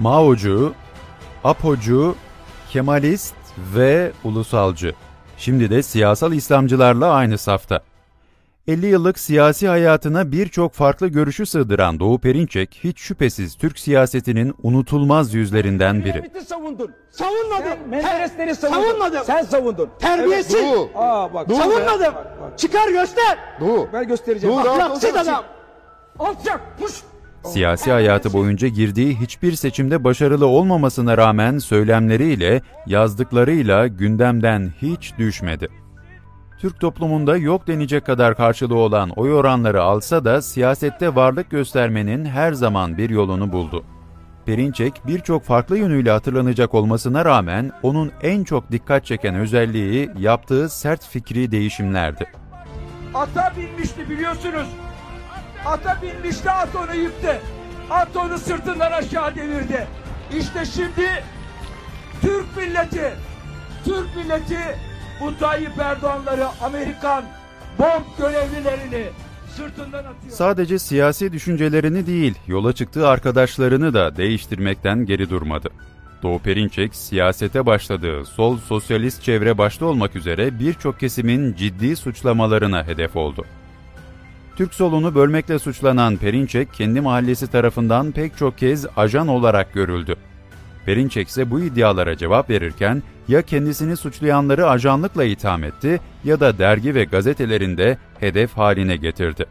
Maocu, Apocu, Kemalist ve ulusalcı. Şimdi de siyasal İslamcılarla aynı safta. 50 yıllık siyasi hayatına birçok farklı görüşü sığdıran Doğu Perinçek, hiç şüphesiz Türk siyasetinin unutulmaz yüzlerinden biri. Menderes'i savundun. Savunmadım. Sen Menderesleri savundun. Savunmadım. Sen savundun. Terbiyesiz. Evet, Doğu. Aa bak. Doğu. Savunmadım. Bak, bak. Çıkar göster. Doğu. Ben göstereceğim. Doğu, Ahlaksız adam. Alçak. Puş. Siyasi hayatı boyunca girdiği hiçbir seçimde başarılı olmamasına rağmen söylemleriyle, yazdıklarıyla gündemden hiç düşmedi. Türk toplumunda yok denecek kadar karşılığı olan oy oranları alsa da siyasette varlık göstermenin her zaman bir yolunu buldu. Perinçek birçok farklı yönüyle hatırlanacak olmasına rağmen onun en çok dikkat çeken özelliği yaptığı sert fikri değişimlerdi. Ata binmişti biliyorsunuz. Ata binmişti at onu yıktı. At onu sırtından aşağı devirdi. İşte şimdi Türk milleti, Türk milleti bu Tayyip Erdoğanları Amerikan bomb görevlilerini sırtından atıyor. Sadece siyasi düşüncelerini değil, yola çıktığı arkadaşlarını da değiştirmekten geri durmadı. Doğu Perinçek, siyasete başladığı sol sosyalist çevre başta olmak üzere birçok kesimin ciddi suçlamalarına hedef oldu. Türk solunu bölmekle suçlanan Perinçek, kendi mahallesi tarafından pek çok kez ajan olarak görüldü. Perinçek ise bu iddialara cevap verirken ya kendisini suçlayanları ajanlıkla itham etti ya da dergi ve gazetelerinde hedef haline getirdi.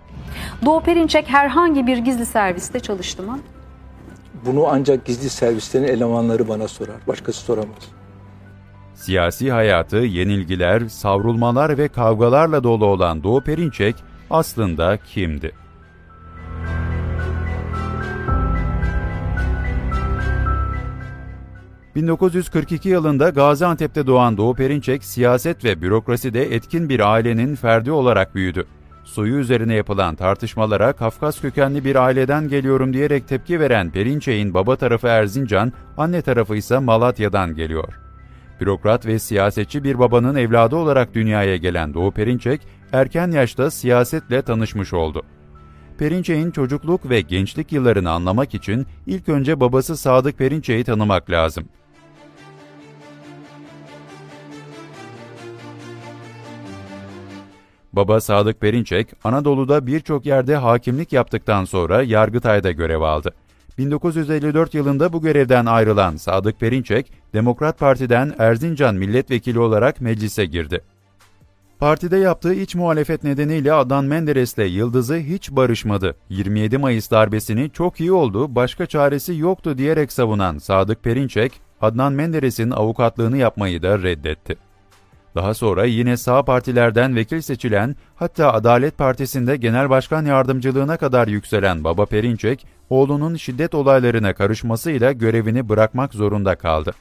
Doğu Perinçek herhangi bir gizli serviste çalıştı mı? Bunu ancak gizli servislerin elemanları bana sorar. Başkası soramaz. Siyasi hayatı yenilgiler, savrulmalar ve kavgalarla dolu olan Doğu Perinçek aslında kimdi? ...1942 yılında Gaziantep'te doğan Doğu Perinçek, siyaset ve bürokraside etkin bir ailenin ferdi olarak büyüdü. Soyu üzerine yapılan tartışmalara Kafkas kökenli bir aileden geliyorum diyerek tepki veren Perinçek'in baba tarafı Erzincan, anne tarafı ise Malatya'dan geliyor. Bürokrat ve siyasetçi bir babanın evladı olarak dünyaya gelen Doğu Perinçek, erken yaşta siyasetle tanışmış oldu. Perinçek'in çocukluk ve gençlik yıllarını anlamak için ilk önce babası Sadık Perinçek'i tanımak lazım. Baba Sadık Perinçek, Anadolu'da birçok yerde hakimlik yaptıktan sonra Yargıtay'da görev aldı. 1954 yılında bu görevden ayrılan Sadık Perinçek, Demokrat Parti'den Erzincan milletvekili olarak meclise girdi. Partide yaptığı iç muhalefet nedeniyle Adnan Menderes'le Yıldız'ı hiç barışmadı. 27 Mayıs darbesini çok iyi oldu, başka çaresi yoktu diyerek savunan Sadık Perinçek, Adnan Menderes'in avukatlığını yapmayı da reddetti. Daha sonra yine sağ partilerden vekil seçilen, hatta Adalet Partisi'nde genel başkan yardımcılığına kadar yükselen Baba Perinçek, oğlunun şiddet olaylarına karışmasıyla görevini bırakmak zorunda kaldı.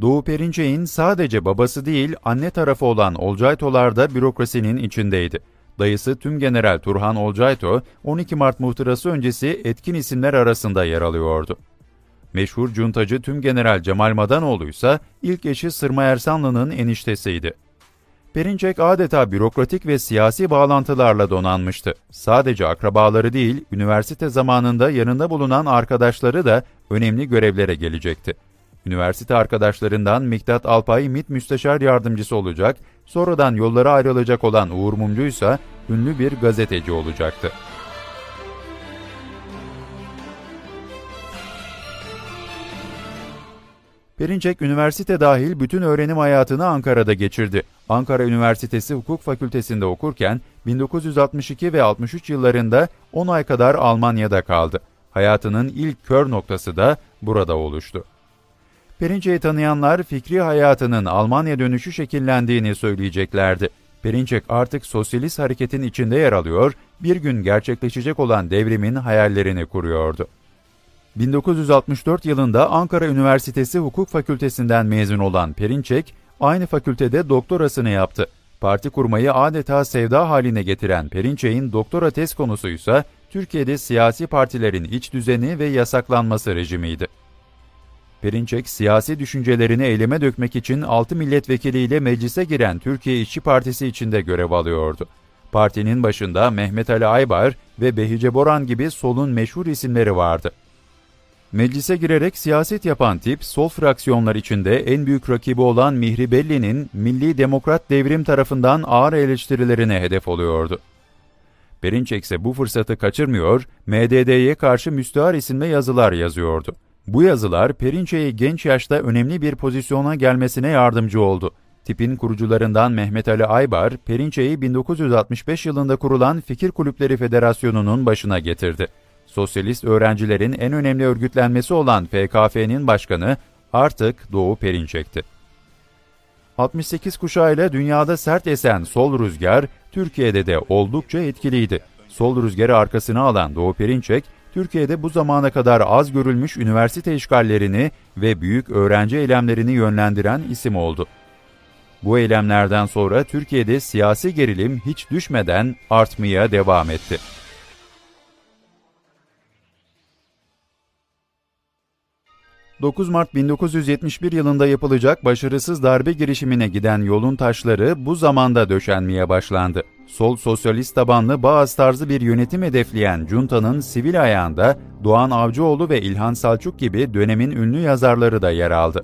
Doğu Perinçek'in sadece babası değil, anne tarafı olan Olcaytolar da bürokrasinin içindeydi. Dayısı Tümgeneral Turhan Olcayto, 12 Mart muhtırası öncesi etkin isimler arasında yer alıyordu. Meşhur cuntacı Tümgeneral Cemal Madanoğlu ise ilk eşi Sırma Ersanlı'nın eniştesiydi. Perinçek adeta bürokratik ve siyasi bağlantılarla donanmıştı. Sadece akrabaları değil, üniversite zamanında yanında bulunan arkadaşları da önemli görevlere gelecekti. Üniversite arkadaşlarından Miktat Alpay MİT Müsteşar Yardımcısı olacak, sonradan yollara ayrılacak olan Uğur Mumcu ise ünlü bir gazeteci olacaktı. Perinçek üniversite dahil bütün öğrenim hayatını Ankara'da geçirdi. Ankara Üniversitesi Hukuk Fakültesi'nde okurken 1962 ve 63 yıllarında 10 ay kadar Almanya'da kaldı. Hayatının ilk kör noktası da burada oluştu. Perinçek'i tanıyanlar fikri hayatının Almanya dönüşü şekillendiğini söyleyeceklerdi. Perinçek artık sosyalist hareketin içinde yer alıyor, bir gün gerçekleşecek olan devrimin hayallerini kuruyordu. 1964 yılında Ankara Üniversitesi Hukuk Fakültesinden mezun olan Perinçek, aynı fakültede doktorasını yaptı. Parti kurmayı adeta sevda haline getiren Perinçek'in doktora tez konusu ise Türkiye'de siyasi partilerin iç düzeni ve yasaklanması rejimiydi. Perinçek, siyasi düşüncelerini eyleme dökmek için 6 milletvekiliyle meclise giren Türkiye İşçi Partisi içinde görev alıyordu. Partinin başında Mehmet Ali Aybar ve Behice Boran gibi solun meşhur isimleri vardı. Meclise girerek siyaset yapan tip, sol fraksiyonlar içinde en büyük rakibi olan Mihri Belli'nin Milli Demokrat Devrim tarafından ağır eleştirilerine hedef oluyordu. Perinçek ise bu fırsatı kaçırmıyor, MDD'ye karşı müstahar isimli yazılar yazıyordu. Bu yazılar Perinçek'i genç yaşta önemli bir pozisyona gelmesine yardımcı oldu. Tipin kurucularından Mehmet Ali Aybar, Perinçek'i 1965 yılında kurulan Fikir Kulüpleri Federasyonu'nun başına getirdi. Sosyalist öğrencilerin en önemli örgütlenmesi olan PKF'nin başkanı artık Doğu Perinçek'ti. 68 kuşağıyla dünyada sert esen sol rüzgar, Türkiye'de de oldukça etkiliydi. Sol rüzgarı arkasına alan Doğu Perinçek, Türkiye'de bu zamana kadar az görülmüş üniversite işgallerini ve büyük öğrenci eylemlerini yönlendiren isim oldu. Bu eylemlerden sonra Türkiye'de siyasi gerilim hiç düşmeden artmaya devam etti. 9 Mart 1971 yılında yapılacak başarısız darbe girişimine giden yolun taşları bu zamanda döşenmeye başlandı. Sol sosyalist tabanlı Bağız tarzı bir yönetim hedefleyen Cunta'nın sivil ayağında Doğan Avcıoğlu ve İlhan Salçuk gibi dönemin ünlü yazarları da yer aldı.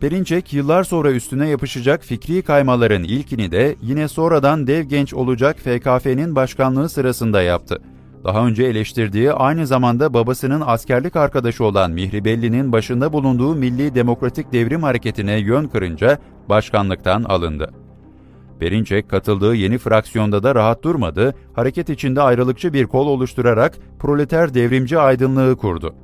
Perinçek yıllar sonra üstüne yapışacak fikri kaymaların ilkini de yine sonradan dev genç olacak FKF'nin başkanlığı sırasında yaptı. Daha önce eleştirdiği aynı zamanda babasının askerlik arkadaşı olan Mihri Belli'nin başında bulunduğu Milli Demokratik Devrim Hareketi'ne yön kırınca başkanlıktan alındı. Perinçek katıldığı yeni fraksiyonda da rahat durmadı, hareket içinde ayrılıkçı bir kol oluşturarak proleter devrimci aydınlığı kurdu.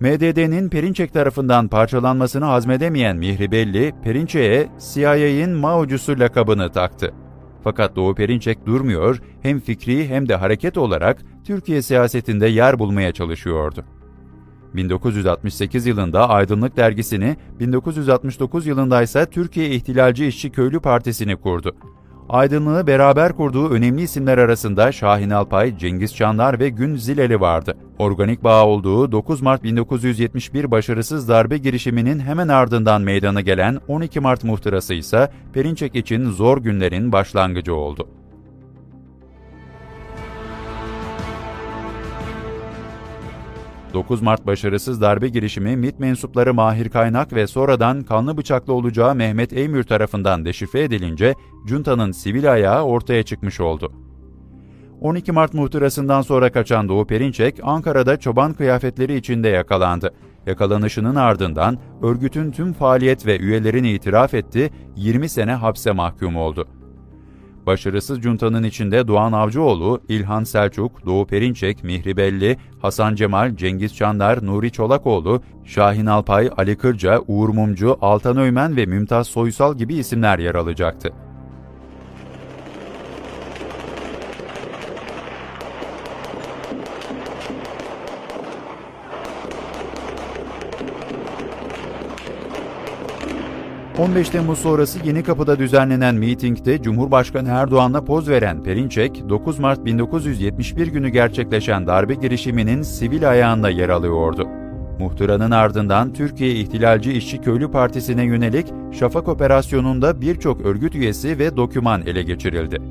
MDD'nin Perinçek tarafından parçalanmasını hazmedemeyen Mihri Belli, Perinçek'e CIA'in Mao'cusu lakabını taktı. Fakat Doğu Perinçek durmuyor, hem fikri hem de hareket olarak Türkiye siyasetinde yer bulmaya çalışıyordu. 1968 yılında Aydınlık Dergisi'ni, 1969 yılında ise Türkiye İhtilalci İşçi Köylü Partisi'ni kurdu. Aydınlığı beraber kurduğu önemli isimler arasında Şahin Alpay, Cengiz Çanlar ve Gün Zileli vardı. Organik bağ olduğu 9 Mart 1971 başarısız darbe girişiminin hemen ardından meydana gelen 12 Mart muhtırası ise Perinçek için zor günlerin başlangıcı oldu. 9 Mart başarısız darbe girişimi MİT mensupları Mahir Kaynak ve sonradan kanlı bıçaklı olacağı Mehmet Eymür tarafından deşifre edilince Cunta'nın sivil ayağı ortaya çıkmış oldu. 12 Mart muhtırasından sonra kaçan Doğu Perinçek, Ankara'da çoban kıyafetleri içinde yakalandı. Yakalanışının ardından örgütün tüm faaliyet ve üyelerini itiraf etti, 20 sene hapse mahkum oldu. Başarısız cuntanın içinde Doğan Avcıoğlu, İlhan Selçuk, Doğu Perinçek, Mihri Belli, Hasan Cemal, Cengiz Çandar, Nuri Çolakoğlu, Şahin Alpay, Ali Kırca, Uğur Mumcu, Altan Öymen ve Mümtaz Soysal gibi isimler yer alacaktı. ...15 Temmuz sonrası Yeni Kapı'da düzenlenen mitingde Cumhurbaşkanı Erdoğan'la poz veren Perinçek, 9 Mart 1971 günü gerçekleşen darbe girişiminin sivil ayağında yer alıyordu. Muhtıranın ardından Türkiye İhtilalci İşçi Köylü Partisi'ne yönelik Şafak Operasyonu'nda birçok örgüt üyesi ve doküman ele geçirildi.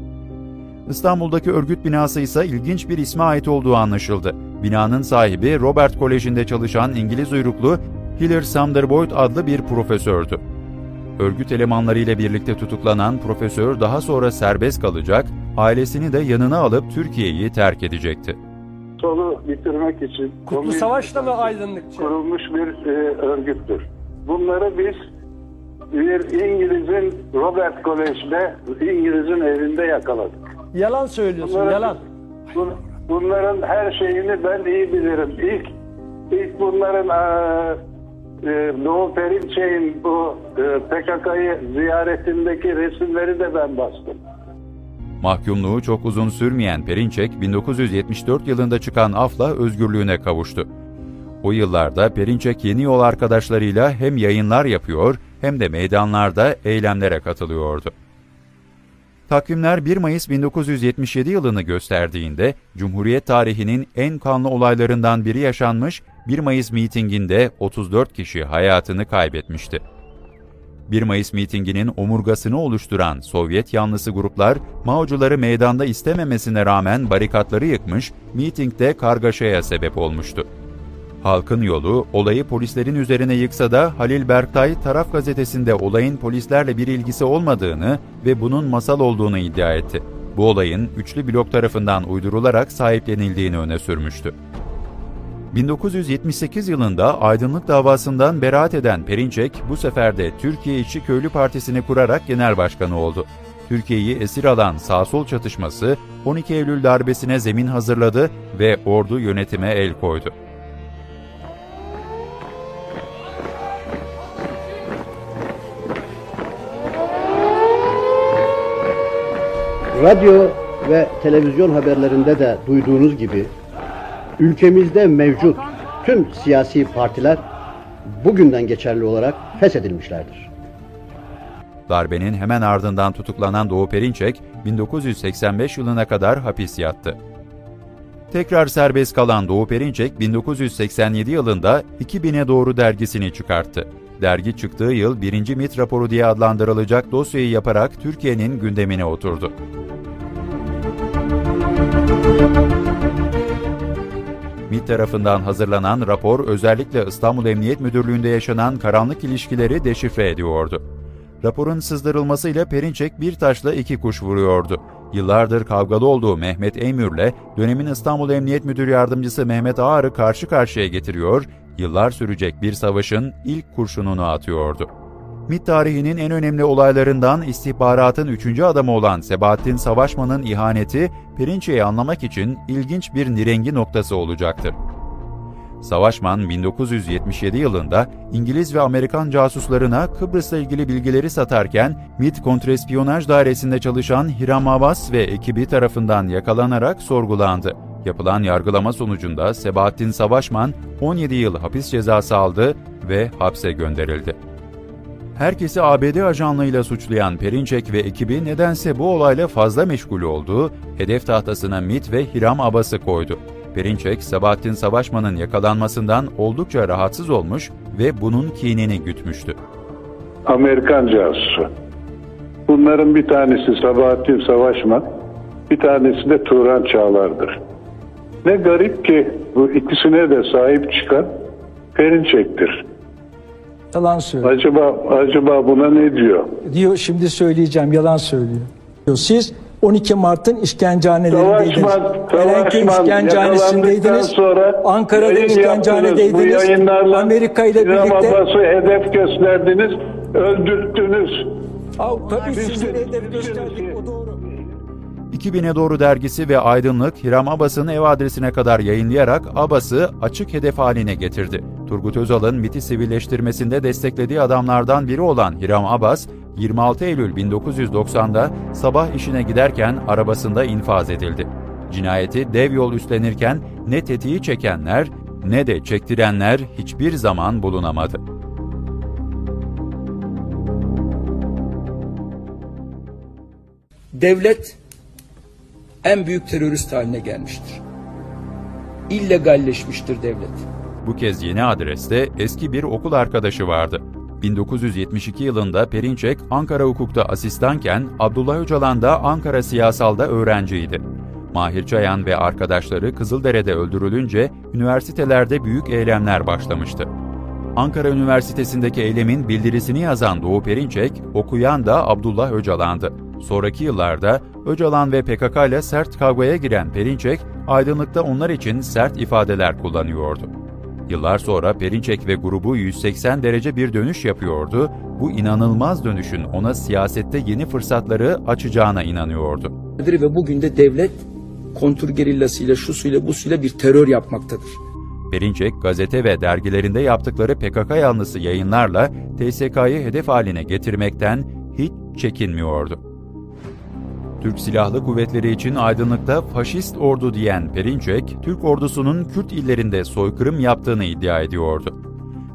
İstanbul'daki örgüt binası ise ilginç bir isme ait olduğu anlaşıldı. Binanın sahibi Robert Koleji'nde çalışan İngiliz uyruklu Hiller Sumderboyd adlı bir profesördü. Örgüt elemanlarıyla birlikte tutuklanan profesör daha sonra serbest kalacak, ailesini de yanına alıp Türkiye'yi terk edecekti. Solu bitirmek için Kutlu Savaş'ta mı aydınlıkçı? kurulmuş bir e, örgüttür. Bunları biz bir İngiliz'in Robert Kolej'de İngiliz'in evinde yakaladık. Yalan söylüyorsun, Bunların- yalan. bun- bunların her şeyini ben iyi bilirim. İlk ilk bunların e, Doğu Perinçek'in bu e, PKK'yı ziyaretindeki resimleri de ben bastım. Mahkumluğu çok uzun sürmeyen Perinçek, 1974 yılında çıkan afla özgürlüğüne kavuştu. O yıllarda Perinçek yeni yol arkadaşlarıyla hem yayınlar yapıyor hem de meydanlarda eylemlere katılıyordu. Takvimler 1 Mayıs 1977 yılını gösterdiğinde Cumhuriyet tarihinin en kanlı olaylarından biri yaşanmış 1 Mayıs mitinginde 34 kişi hayatını kaybetmişti. 1 Mayıs mitinginin omurgasını oluşturan Sovyet yanlısı gruplar Maocuları meydanda istememesine rağmen barikatları yıkmış, mitingde kargaşaya sebep olmuştu. Halkın yolu olayı polislerin üzerine yıksa da Halil Berktay taraf gazetesinde olayın polislerle bir ilgisi olmadığını ve bunun masal olduğunu iddia etti. Bu olayın üçlü blok tarafından uydurularak sahiplenildiğini öne sürmüştü. 1978 yılında aydınlık davasından beraat eden Perinçek bu sefer de Türkiye İşçi Köylü Partisi'ni kurarak genel başkanı oldu. Türkiye'yi esir alan sağ-sol çatışması 12 Eylül darbesine zemin hazırladı ve ordu yönetime el koydu. Radyo ve televizyon haberlerinde de duyduğunuz gibi ülkemizde mevcut tüm siyasi partiler bugünden geçerli olarak feshedilmişlerdir. Darbenin hemen ardından tutuklanan Doğu Perinçek 1985 yılına kadar hapis yattı. Tekrar serbest kalan Doğu Perinçek 1987 yılında 2000'e doğru dergisini çıkarttı. Dergi çıktığı yıl 1. MIT raporu diye adlandırılacak dosyayı yaparak Türkiye'nin gündemine oturdu. MİT tarafından hazırlanan rapor özellikle İstanbul Emniyet Müdürlüğü'nde yaşanan karanlık ilişkileri deşifre ediyordu. Raporun sızdırılmasıyla Perinçek bir taşla iki kuş vuruyordu. Yıllardır kavgalı olduğu Mehmet Eymür'le dönemin İstanbul Emniyet Müdür Yardımcısı Mehmet Ağar'ı karşı karşıya getiriyor, yıllar sürecek bir savaşın ilk kurşununu atıyordu. MİT tarihinin en önemli olaylarından istihbaratın üçüncü adamı olan Sebahattin Savaşman'ın ihaneti, Perinçek'i anlamak için ilginç bir nirengi noktası olacaktır. Savaşman 1977 yılında İngiliz ve Amerikan casuslarına Kıbrıs'la ilgili bilgileri satarken MİT Kontrespiyonaj Dairesi'nde çalışan Hiram Abbas ve ekibi tarafından yakalanarak sorgulandı. Yapılan yargılama sonucunda Sebahattin Savaşman 17 yıl hapis cezası aldı ve hapse gönderildi. Herkesi ABD ajanlığıyla suçlayan Perinçek ve ekibi nedense bu olayla fazla meşgul oldu, hedef tahtasına MIT ve Hiram Abbas'ı koydu. Perinçek, Sabahattin Savaşman'ın yakalanmasından oldukça rahatsız olmuş ve bunun kinini gütmüştü. Amerikan casusu. Bunların bir tanesi Sabahattin Savaşman, bir tanesi de Turan Çağlar'dır. Ne garip ki bu ikisine de sahip çıkan Perinçek'tir. Yalan söylüyor. Acaba acaba buna ne diyor? Diyor şimdi söyleyeceğim yalan söylüyor. Diyor, Siz 12 Mart'ın işkencehanelerindeydiniz. Erenköy işkencehanesindeydiniz. sonra Ankara'da işkencehanedeydiniz. Amerika ile birlikte Abbas'ı hedef gösterdiniz, öldürttünüz. Tabii Biz sizlere de- hedef gösterdik o doğru. 2000'e doğru dergisi ve Aydınlık, Hiram Abbas'ın ev adresine kadar yayınlayarak Abbas'ı açık hedef haline getirdi. Turgut Özal'ın MIT'i sivilleştirmesinde desteklediği adamlardan biri olan Hiram Abbas, 26 Eylül 1990'da sabah işine giderken arabasında infaz edildi. Cinayeti dev yol üstlenirken ne tetiği çekenler ne de çektirenler hiçbir zaman bulunamadı. devlet en büyük terörist haline gelmiştir. İllegalleşmiştir devlet. Bu kez yeni adreste eski bir okul arkadaşı vardı. 1972 yılında Perinçek Ankara Hukuk'ta asistanken Abdullah Öcalan da Ankara Siyasal'da öğrenciydi. Mahir Çayan ve arkadaşları Kızıldere'de öldürülünce üniversitelerde büyük eylemler başlamıştı. Ankara Üniversitesi'ndeki eylemin bildirisini yazan Doğu Perinçek, okuyan da Abdullah Öcalan'dı. Sonraki yıllarda Öcalan ve PKK ile sert kavgaya giren Perinçek, aydınlıkta onlar için sert ifadeler kullanıyordu. Yıllar sonra Perinçek ve grubu 180 derece bir dönüş yapıyordu. Bu inanılmaz dönüşün ona siyasette yeni fırsatları açacağına inanıyordu. Ve bugün de devlet kontur gerillasıyla, şusuyla, busuyla bir terör yapmaktadır. Perinçek, gazete ve dergilerinde yaptıkları PKK yanlısı yayınlarla TSK'yı hedef haline getirmekten hiç çekinmiyordu. Türk Silahlı Kuvvetleri için aydınlıkta faşist ordu diyen Perinçek, Türk ordusunun Kürt illerinde soykırım yaptığını iddia ediyordu.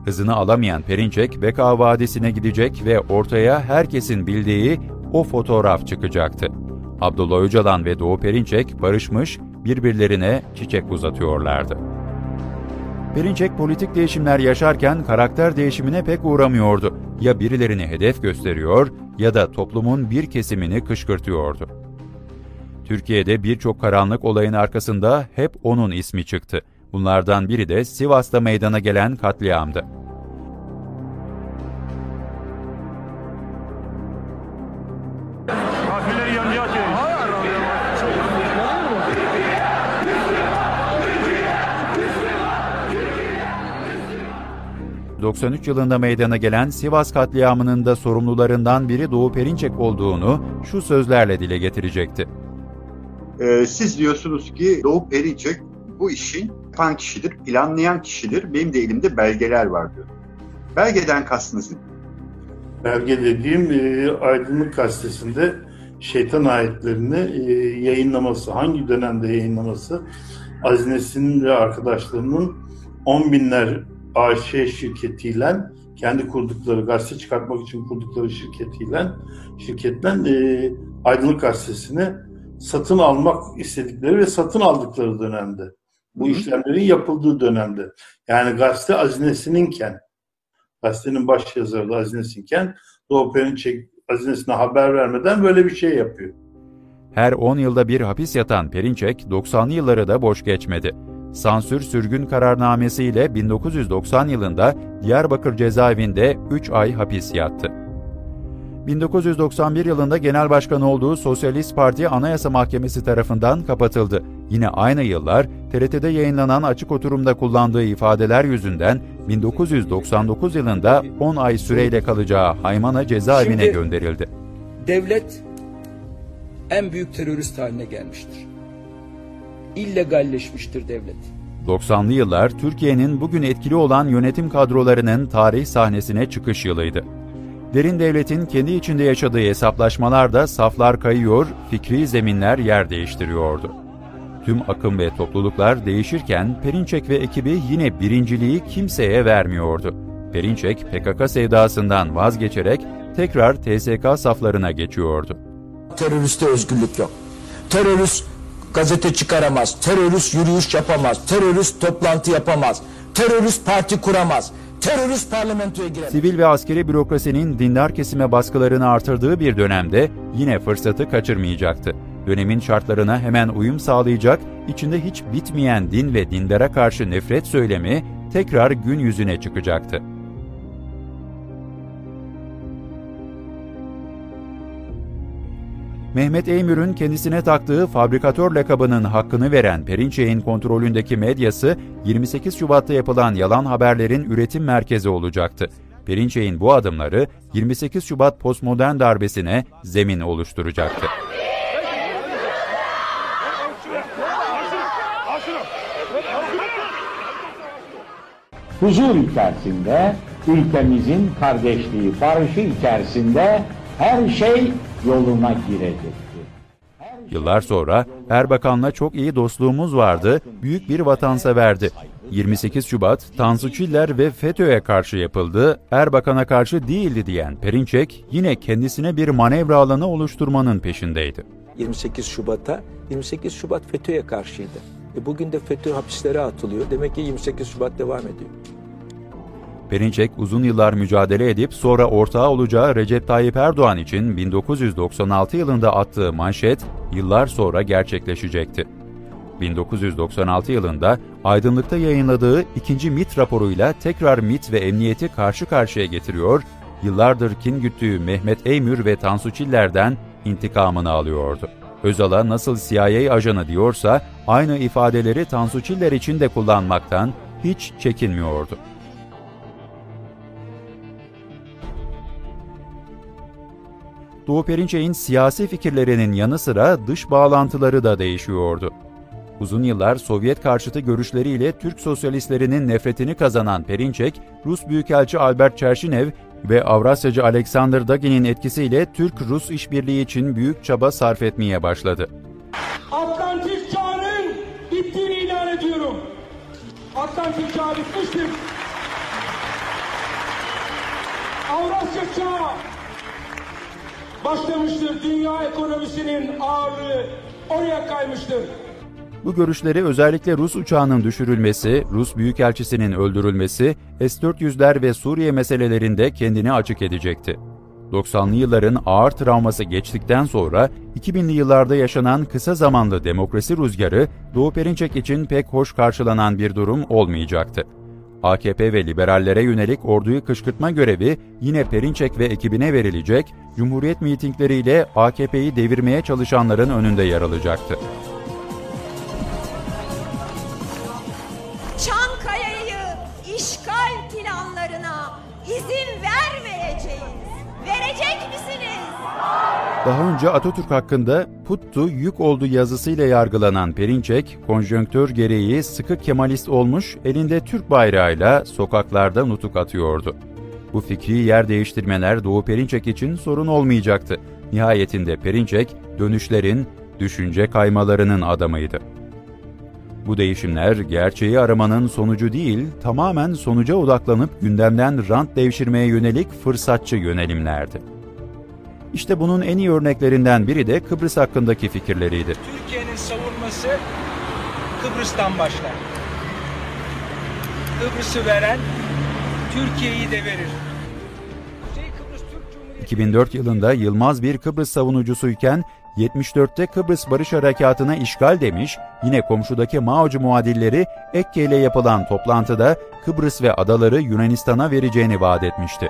Hızını alamayan Perinçek, Beka Vadisi'ne gidecek ve ortaya herkesin bildiği o fotoğraf çıkacaktı. Abdullah Öcalan ve Doğu Perinçek barışmış, birbirlerine çiçek uzatıyorlardı. Perinçek politik değişimler yaşarken karakter değişimine pek uğramıyordu. Ya birilerini hedef gösteriyor ya da toplumun bir kesimini kışkırtıyordu. Türkiye'de birçok karanlık olayın arkasında hep onun ismi çıktı. Bunlardan biri de Sivas'ta meydana gelen katliamdı. Kafileri yancı atıyor. 93 yılında meydana gelen Sivas katliamının da sorumlularından biri Doğu Perinçek olduğunu şu sözlerle dile getirecekti. Ee, siz diyorsunuz ki Doğu Perinçek bu işin yapan kişidir, planlayan kişidir. Benim de elimde belgeler var diyor. Belgeden kastınız ne? Belge dediğim e, Aydınlık Gazetesi'nde şeytan ayetlerini e, yayınlaması, hangi dönemde yayınlaması? Aziz Nesin'in ve arkadaşlarının 10 binler AŞ şirketiyle kendi kurdukları, gazete çıkartmak için kurdukları şirketiyle şirketten e, Aydınlık Gazetesi'ni satın almak istedikleri ve satın aldıkları dönemde. Bu Hı hı. işlemlerin yapıldığı dönemde. Yani gazete Aziz Nesin'inken, gazetenin baş yazarı da Aziz Nesin'ken Doğu Perinçek Aziz Nesin'e haber vermeden böyle bir şey yapıyor. Her 10 yılda bir hapis yatan Perinçek, 90'lı yılları da boş geçmedi. Sansür sürgün kararnamesiyle 1990 yılında Diyarbakır cezaevinde 3 ay hapis yattı. 1991 yılında genel başkan olduğu Sosyalist Parti Anayasa Mahkemesi tarafından kapatıldı. Yine aynı yıllar TRT'de yayınlanan açık oturumda kullandığı ifadeler yüzünden 1999 yılında 10 ay süreyle kalacağı Haymana cezaevine Şimdi- gönderildi. Devlet en büyük terörist haline gelmiştir. İllegalleşmiştir devlet. 90'lı yıllar Türkiye'nin bugün etkili olan yönetim kadrolarının tarih sahnesine çıkış yılıydı. Derin devletin kendi içinde yaşadığı hesaplaşmalarda saflar kayıyor, fikri zeminler yer değiştiriyordu. Tüm akım ve topluluklar değişirken Perinçek ve ekibi yine birinciliği kimseye vermiyordu. Perinçek PKK sevdasından vazgeçerek tekrar TSK saflarına geçiyordu. Teröriste özgürlük yok. Terörist gazete çıkaramaz. Terörist yürüyüş yapamaz. Terörist toplantı yapamaz. Terörist parti kuramaz. Terörist parlamentoya giremez. Sivil ve askeri bürokrasinin dindar kesime baskılarını artırdığı bir dönemde yine fırsatı kaçırmayacaktı. Dönemin şartlarına hemen uyum sağlayacak, içinde hiç bitmeyen din ve dindara karşı nefret söylemi tekrar gün yüzüne çıkacaktı. Mehmet Eymür'ün kendisine taktığı fabrikatör lakabının hakkını veren Perinçek'in kontrolündeki medyası 28 Şubat'ta yapılan yalan haberlerin üretim merkezi olacaktı. Perinçek'in bu adımları 28 Şubat postmodern darbesine zemin oluşturacaktı. huzur içerisinde, ülkemizin kardeşliği, barışı içerisinde her şey yoluna girecektir. Yıllar sonra Erbakan'la çok iyi dostluğumuz vardı, büyük bir vatanseverdi. 28 Şubat, Tansu Çiller ve FETÖ'ye karşı yapıldı, Erbakan'a karşı değildi diyen Perinçek, yine kendisine bir manevra alanı oluşturmanın peşindeydi. 28 Şubat'a 28 Şubat FETÖ'ye karşıydı. E bugün de FETÖ hapislere atılıyor. Demek ki 28 Şubat devam ediyor. Perinçek uzun yıllar mücadele edip sonra ortağı olacağı Recep Tayyip Erdoğan için 1996 yılında attığı manşet yıllar sonra gerçekleşecekti. 1996 yılında Aydınlık'ta yayınladığı ikinci MIT raporuyla tekrar MIT ve emniyeti karşı karşıya getiriyor, yıllardır kin güttüğü Mehmet Eymür ve Tansu Çiller'den intikamını alıyordu. Özal'a nasıl CIA ajanı diyorsa aynı ifadeleri Tansu Çiller için de kullanmaktan hiç çekinmiyordu. Doğu Perinçek'in siyasi fikirlerinin yanı sıra dış bağlantıları da değişiyordu. Uzun yıllar Sovyet karşıtı görüşleriyle Türk sosyalistlerinin nefretini kazanan Perinçek, Rus Büyükelçi Albert Çerşinev ve Avrasyacı Alexander Dagin'in etkisiyle Türk-Rus işbirliği için büyük çaba sarf etmeye başladı. Atlantik çağının bittiğini ilan ediyorum. Atlantik çağı bitmiştir. Avrasya çağı başlamıştır. Dünya ekonomisinin ağırlığı oraya kaymıştır. Bu görüşleri özellikle Rus uçağının düşürülmesi, Rus büyükelçisinin öldürülmesi, S-400'ler ve Suriye meselelerinde kendini açık edecekti. 90'lı yılların ağır travması geçtikten sonra 2000'li yıllarda yaşanan kısa zamanlı demokrasi rüzgarı Doğu Perinçek için pek hoş karşılanan bir durum olmayacaktı. AKP ve liberallere yönelik orduyu kışkırtma görevi yine Perinçek ve ekibine verilecek, Cumhuriyet mitingleriyle AKP'yi devirmeye çalışanların önünde yer alacaktı. Çankaya'yı işgal planlarına izin vermeyeceğiz. Verecek misiniz? Daha önce Atatürk hakkında puttu yük oldu yazısıyla yargılanan Perinçek, konjonktür gereği sıkı Kemalist olmuş, elinde Türk bayrağıyla sokaklarda nutuk atıyordu. Bu fikri yer değiştirmeler Doğu Perinçek için sorun olmayacaktı. Nihayetinde Perinçek, dönüşlerin, düşünce kaymalarının adamıydı. Bu değişimler gerçeği aramanın sonucu değil, tamamen sonuca odaklanıp gündemden rant devşirmeye yönelik fırsatçı yönelimlerdi. İşte bunun en iyi örneklerinden biri de Kıbrıs hakkındaki fikirleriydi. Türkiye'nin savunması Kıbrıs'tan başlar. Kıbrıs'ı veren Türkiye'yi de verir. 2004 yılında Yılmaz bir Kıbrıs savunucusuyken 74'te Kıbrıs Barış Harekatı'na işgal demiş, yine komşudaki Mao'cu muadilleri Ekke ile yapılan toplantıda Kıbrıs ve adaları Yunanistan'a vereceğini vaat etmişti.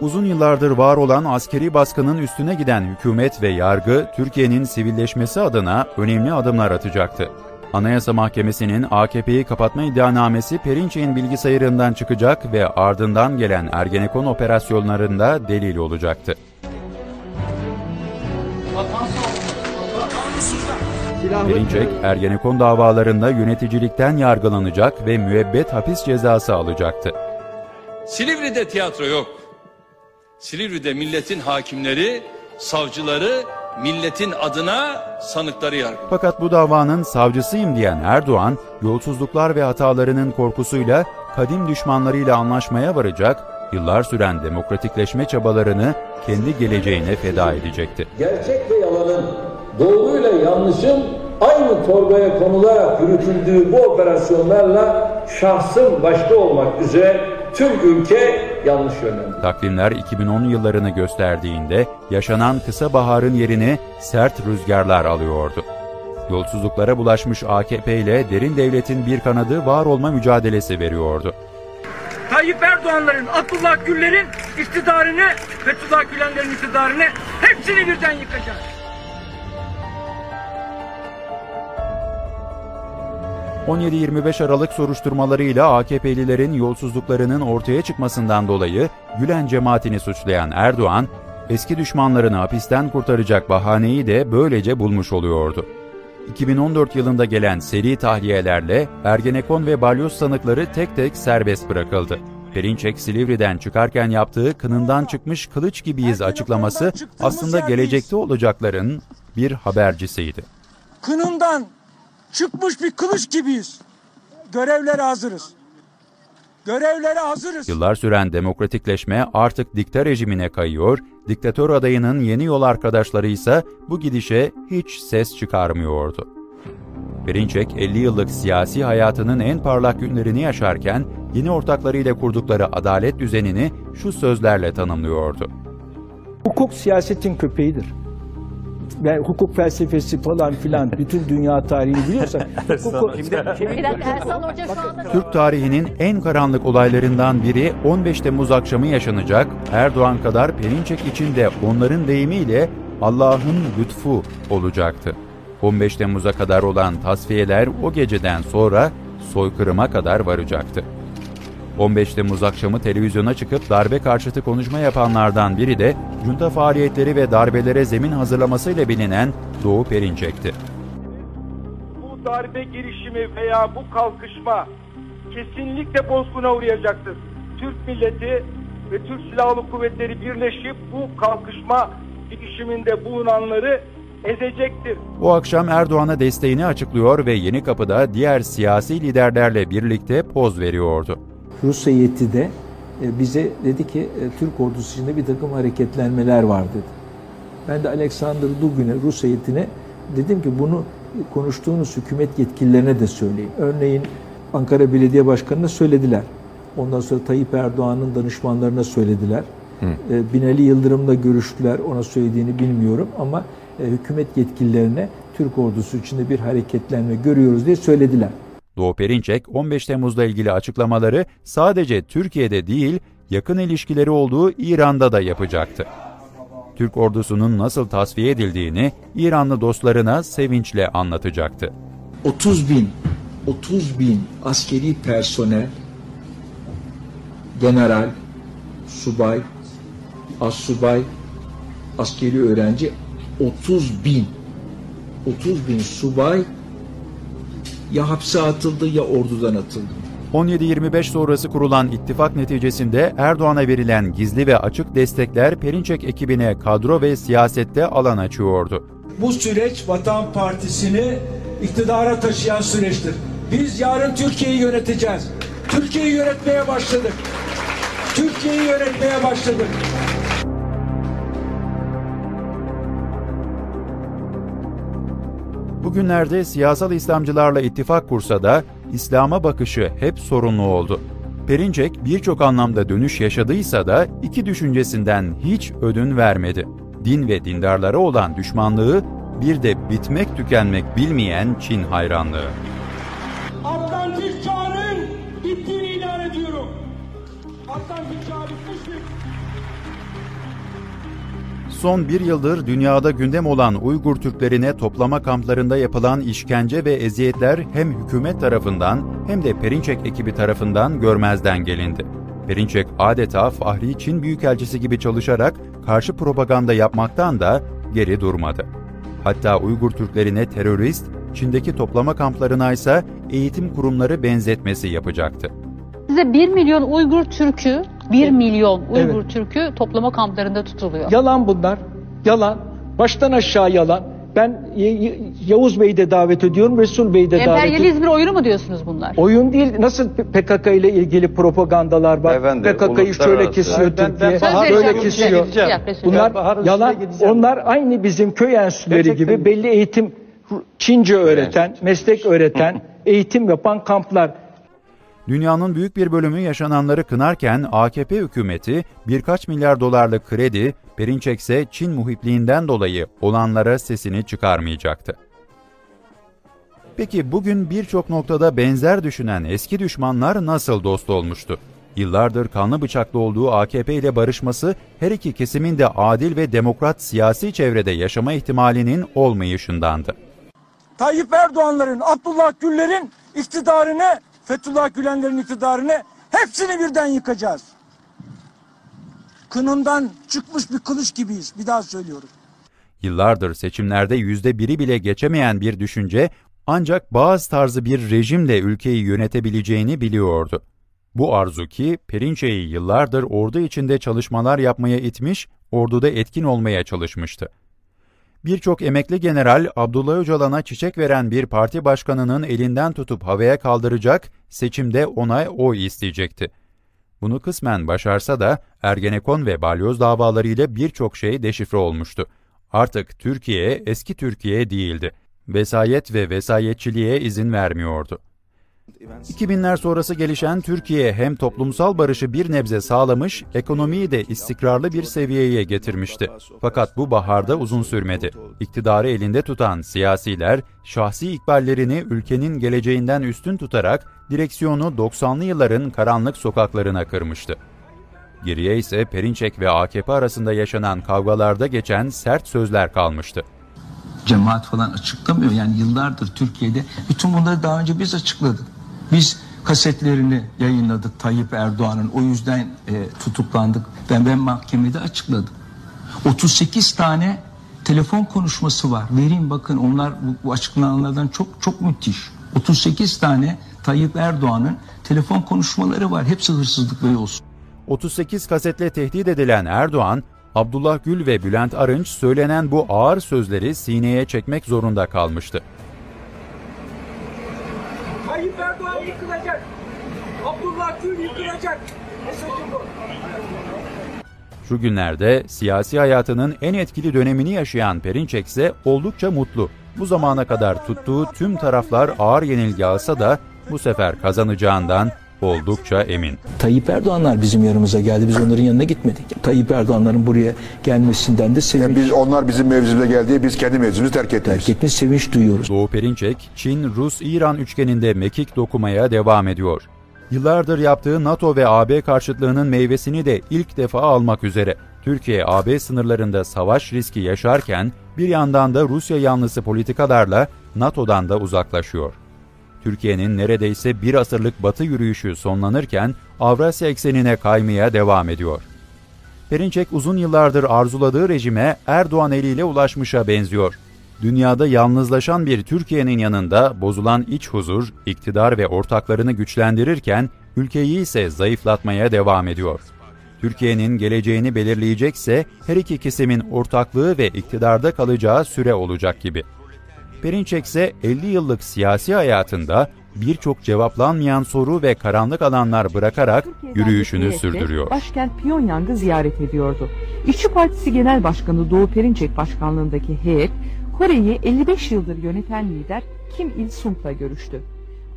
Uzun yıllardır var olan askeri baskının üstüne giden hükümet ve yargı, Türkiye'nin sivilleşmesi adına önemli adımlar atacaktı. Anayasa Mahkemesi'nin AKP'yi kapatma iddianamesi Perinçek'in bilgisayarından çıkacak ve ardından gelen Ergenekon operasyonlarında delil olacaktı. Perinçek, Ergenekon davalarında yöneticilikten yargılanacak ve müebbet hapis cezası alacaktı. Silivri'de tiyatro yok. Silivri'de milletin hakimleri, savcıları, milletin adına sanıkları yargılıyor. Fakat bu davanın savcısıyım diyen Erdoğan, yolsuzluklar ve hatalarının korkusuyla kadim düşmanlarıyla anlaşmaya varacak, yıllar süren demokratikleşme çabalarını kendi geleceğine feda edecekti. Gerçek ve yalanın, doğruyla yanlışın aynı torbaya konularak yürütüldüğü bu operasyonlarla şahsım başta olmak üzere tüm ülke yanlış yönlendi. Takvimler 2010 yıllarını gösterdiğinde yaşanan kısa baharın yerini sert rüzgarlar alıyordu. Yolsuzluklara bulaşmış AKP ile derin devletin bir kanadı var olma mücadelesi veriyordu. Tayyip Erdoğan'ların, Abdullah Gül'lerin iktidarını, Fethullah Gülenlerin iktidarını hepsini birden yıkacağız. ...17-25 Aralık soruşturmalarıyla AKP'lilerin yolsuzluklarının ortaya çıkmasından dolayı Gülen cemaatini suçlayan Erdoğan, eski düşmanlarını hapisten kurtaracak bahaneyi de böylece bulmuş oluyordu. 2014 yılında gelen seri tahliyelerle Ergenekon ve Balyoz sanıkları tek tek serbest bırakıldı. Perinçek Silivri'den çıkarken yaptığı kınından çıkmış kılıç gibiyiz açıklaması aslında gelecekte olacakların bir habercisiydi. Kınından çıkmış bir kılıç gibiyiz. Görevlere hazırız. Görevlere hazırız. Yıllar süren demokratikleşme artık dikta rejimine kayıyor, diktatör adayının yeni yol arkadaşları ise bu gidişe hiç ses çıkarmıyordu. Perinçek 50 yıllık siyasi hayatının en parlak günlerini yaşarken yeni ortaklarıyla kurdukları adalet düzenini şu sözlerle tanımlıyordu. Hukuk siyasetin köpeğidir. Ben hukuk felsefesi falan filan bütün dünya tarihini biliyorsak hukuk... Türk tarihinin en karanlık olaylarından biri 15 Temmuz akşamı yaşanacak, Erdoğan kadar Perinçek için de onların deyimiyle Allah'ın lütfu olacaktı. 15 Temmuz'a kadar olan tasfiyeler o geceden sonra soykırıma kadar varacaktı. 15 Temmuz akşamı televizyona çıkıp darbe karşıtı konuşma yapanlardan biri de junta faaliyetleri ve darbelere zemin hazırlamasıyla bilinen Doğu Perinçek'ti. Bu darbe girişimi veya bu kalkışma kesinlikle bozguna uğrayacaktır. Türk milleti ve Türk Silahlı Kuvvetleri birleşip bu kalkışma girişiminde bulunanları ezecektir. Bu akşam Erdoğan'a desteğini açıklıyor ve Yeni Kapı'da diğer siyasi liderlerle birlikte poz veriyordu. Rus heyeti de e, bize dedi ki e, Türk ordusu içinde bir takım hareketlenmeler var dedi. Ben de Alexander Dugin'e, Rus heyetine dedim ki bunu konuştuğunuz hükümet yetkililerine de söyleyin. Örneğin Ankara Belediye Başkanı'na söylediler. Ondan sonra Tayyip Erdoğan'ın danışmanlarına söylediler. E, Binali Yıldırım'la görüştüler. Ona söylediğini bilmiyorum ama hükümet yetkililerine Türk ordusu içinde bir hareketlenme görüyoruz diye söylediler. Doğu Perinçek 15 Temmuz'la ilgili açıklamaları sadece Türkiye'de değil, yakın ilişkileri olduğu İran'da da yapacaktı. Türk ordusunun nasıl tasfiye edildiğini İranlı dostlarına sevinçle anlatacaktı. 30 bin 30 bin askeri personel general, subay, assubay, askeri öğrenci 30 bin 30 bin subay ya hapse atıldı ya ordudan atıldı. 17-25 sonrası kurulan ittifak neticesinde Erdoğan'a verilen gizli ve açık destekler Perinçek ekibine kadro ve siyasette alan açıyordu. Bu süreç Vatan Partisi'ni iktidara taşıyan süreçtir. Biz yarın Türkiye'yi yöneteceğiz. Türkiye'yi yönetmeye başladık. Türkiye'yi yönetmeye başladık. Bugünlerde siyasal İslamcılarla ittifak kursa da İslam'a bakışı hep sorunlu oldu. Perinçek birçok anlamda dönüş yaşadıysa da iki düşüncesinden hiç ödün vermedi. Din ve dindarlara olan düşmanlığı, bir de bitmek tükenmek bilmeyen Çin hayranlığı. Son bir yıldır dünyada gündem olan Uygur Türklerine toplama kamplarında yapılan işkence ve eziyetler hem hükümet tarafından hem de Perinçek ekibi tarafından görmezden gelindi. Perinçek adeta Fahri Çin Büyükelçisi gibi çalışarak karşı propaganda yapmaktan da geri durmadı. Hatta Uygur Türklerine terörist, Çin'deki toplama kamplarına ise eğitim kurumları benzetmesi yapacaktı. Size 1 milyon Uygur Türk'ü, 1 milyon Uygur Türk'ü toplama kamplarında tutuluyor. Yalan bunlar. Yalan. Baştan aşağı yalan. Ben Y- Y- Yavuz Bey'i de davet ediyorum, Resul Bey'i de davet ediyorum. Emperyalizmin oyunu mu diyorsunuz bunlar? Oyun değil. Nasıl PKK ile ilgili propagandalar var? Beyefendi, PKK'yı şöyle uluslararası. kesiyor ben Türkiye, Bahar böyle kesiyor. Bunlar Bahar yalan. Gideceğim. Onlar aynı bizim köy enstitüleri Gerçekten gibi belli eğitim Çince öğreten, meslek öğreten, eğitim yapan kamplar. Dünyanın büyük bir bölümü yaşananları kınarken AKP hükümeti birkaç milyar dolarlık kredi, Perinçek ise Çin muhipliğinden dolayı olanlara sesini çıkarmayacaktı. Peki bugün birçok noktada benzer düşünen eski düşmanlar nasıl dost olmuştu? Yıllardır kanlı bıçaklı olduğu AKP ile barışması her iki kesimin de adil ve demokrat siyasi çevrede yaşama ihtimalinin olmayışındandı. Tayyip Erdoğan'ların, Abdullah Gül'lerin iktidarını, Fethullah Gülenlerin iktidarını hepsini birden yıkacağız. Kınından çıkmış bir kılıç gibiyiz. Bir daha söylüyorum. Yıllardır seçimlerde yüzde biri bile geçemeyen bir düşünce ancak bazı tarzı bir rejimle ülkeyi yönetebileceğini biliyordu. Bu arzu ki Perinçek'i yıllardır ordu içinde çalışmalar yapmaya itmiş, orduda etkin olmaya çalışmıştı. Birçok emekli general Abdullah Öcalan'a çiçek veren bir parti başkanının elinden tutup havaya kaldıracak, seçimde ona oy isteyecekti. Bunu kısmen başarsa da Ergenekon ve balyoz davalarıyla birçok şey deşifre olmuştu. Artık Türkiye eski Türkiye değildi. Vesayet ve vesayetçiliğe izin vermiyordu. 2000'ler sonrası gelişen Türkiye hem toplumsal barışı bir nebze sağlamış, ekonomiyi de istikrarlı bir seviyeye getirmişti. Fakat bu baharda uzun sürmedi. İktidarı elinde tutan siyasiler, şahsi ikballerini ülkenin geleceğinden üstün tutarak direksiyonu 90'lı yılların karanlık sokaklarına kırmıştı. Geriye ise Perinçek ve AKP arasında yaşanan kavgalarda geçen sert sözler kalmıştı. Cemaat falan açıklamıyor. Yani yıllardır Türkiye'de bütün bunları daha önce biz açıkladık. Biz kasetlerini yayınladık Tayyip Erdoğan'ın. O yüzden e, tutuklandık. Ben ben mahkemede açıkladım. 38 tane telefon konuşması var. Vereyim bakın onlar bu, bu açıklananlardan çok çok müthiş. 38 tane Tayyip Erdoğan'ın telefon konuşmaları var. Hepsi hırsızlık ve yolsuzluk. 38 kasetle tehdit edilen Erdoğan, Abdullah Gül ve Bülent Arınç söylenen bu ağır sözleri sineye çekmek zorunda kalmıştı. Tayyip Erdoğan yıkılacak. Abdullah Gül yıkılacak. Mesajım bu. Şu günlerde siyasi hayatının en etkili dönemini yaşayan Perinçek ise oldukça mutlu. Bu zamana kadar tuttuğu tüm taraflar ağır yenilgi alsa da bu sefer kazanacağından oldukça emin. Tayyip Erdoğanlar bizim yanımıza geldi. Biz onların yanına gitmedik. Tayyip Erdoğanların buraya gelmesinden de sevinç. biz onlar bizim mevzimize geldi, biz kendi mevzimizi terk ettik. Terk etmiş sevinç duyuyoruz. Doğu Perinçek, Çin, Rus, İran üçgeninde mekik dokumaya devam ediyor. Yıllardır yaptığı NATO ve AB karşıtlığının meyvesini de ilk defa almak üzere. Türkiye-AB sınırlarında savaş riski yaşarken bir yandan da Rusya yanlısı politikalarla NATO'dan da uzaklaşıyor. Türkiye'nin neredeyse bir asırlık batı yürüyüşü sonlanırken Avrasya eksenine kaymaya devam ediyor. Perinçek uzun yıllardır arzuladığı rejime Erdoğan eliyle ulaşmışa benziyor. Dünyada yalnızlaşan bir Türkiye'nin yanında bozulan iç huzur, iktidar ve ortaklarını güçlendirirken ülkeyi ise zayıflatmaya devam ediyor. Türkiye'nin geleceğini belirleyecekse her iki kesimin ortaklığı ve iktidarda kalacağı süre olacak gibi. Perinçek ise 50 yıllık siyasi hayatında birçok cevaplanmayan soru ve karanlık alanlar bırakarak yürüyüşünü sürdürüyor. Başkent Pyongyang'ı ziyaret ediyordu. İşçi Partisi Genel Başkanı Doğu Perinçek başkanlığındaki heyet, Kore'yi 55 yıldır yöneten lider Kim Il-sung'la görüştü.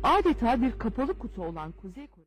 Adeta bir kapalı kutu olan Kuzey Kore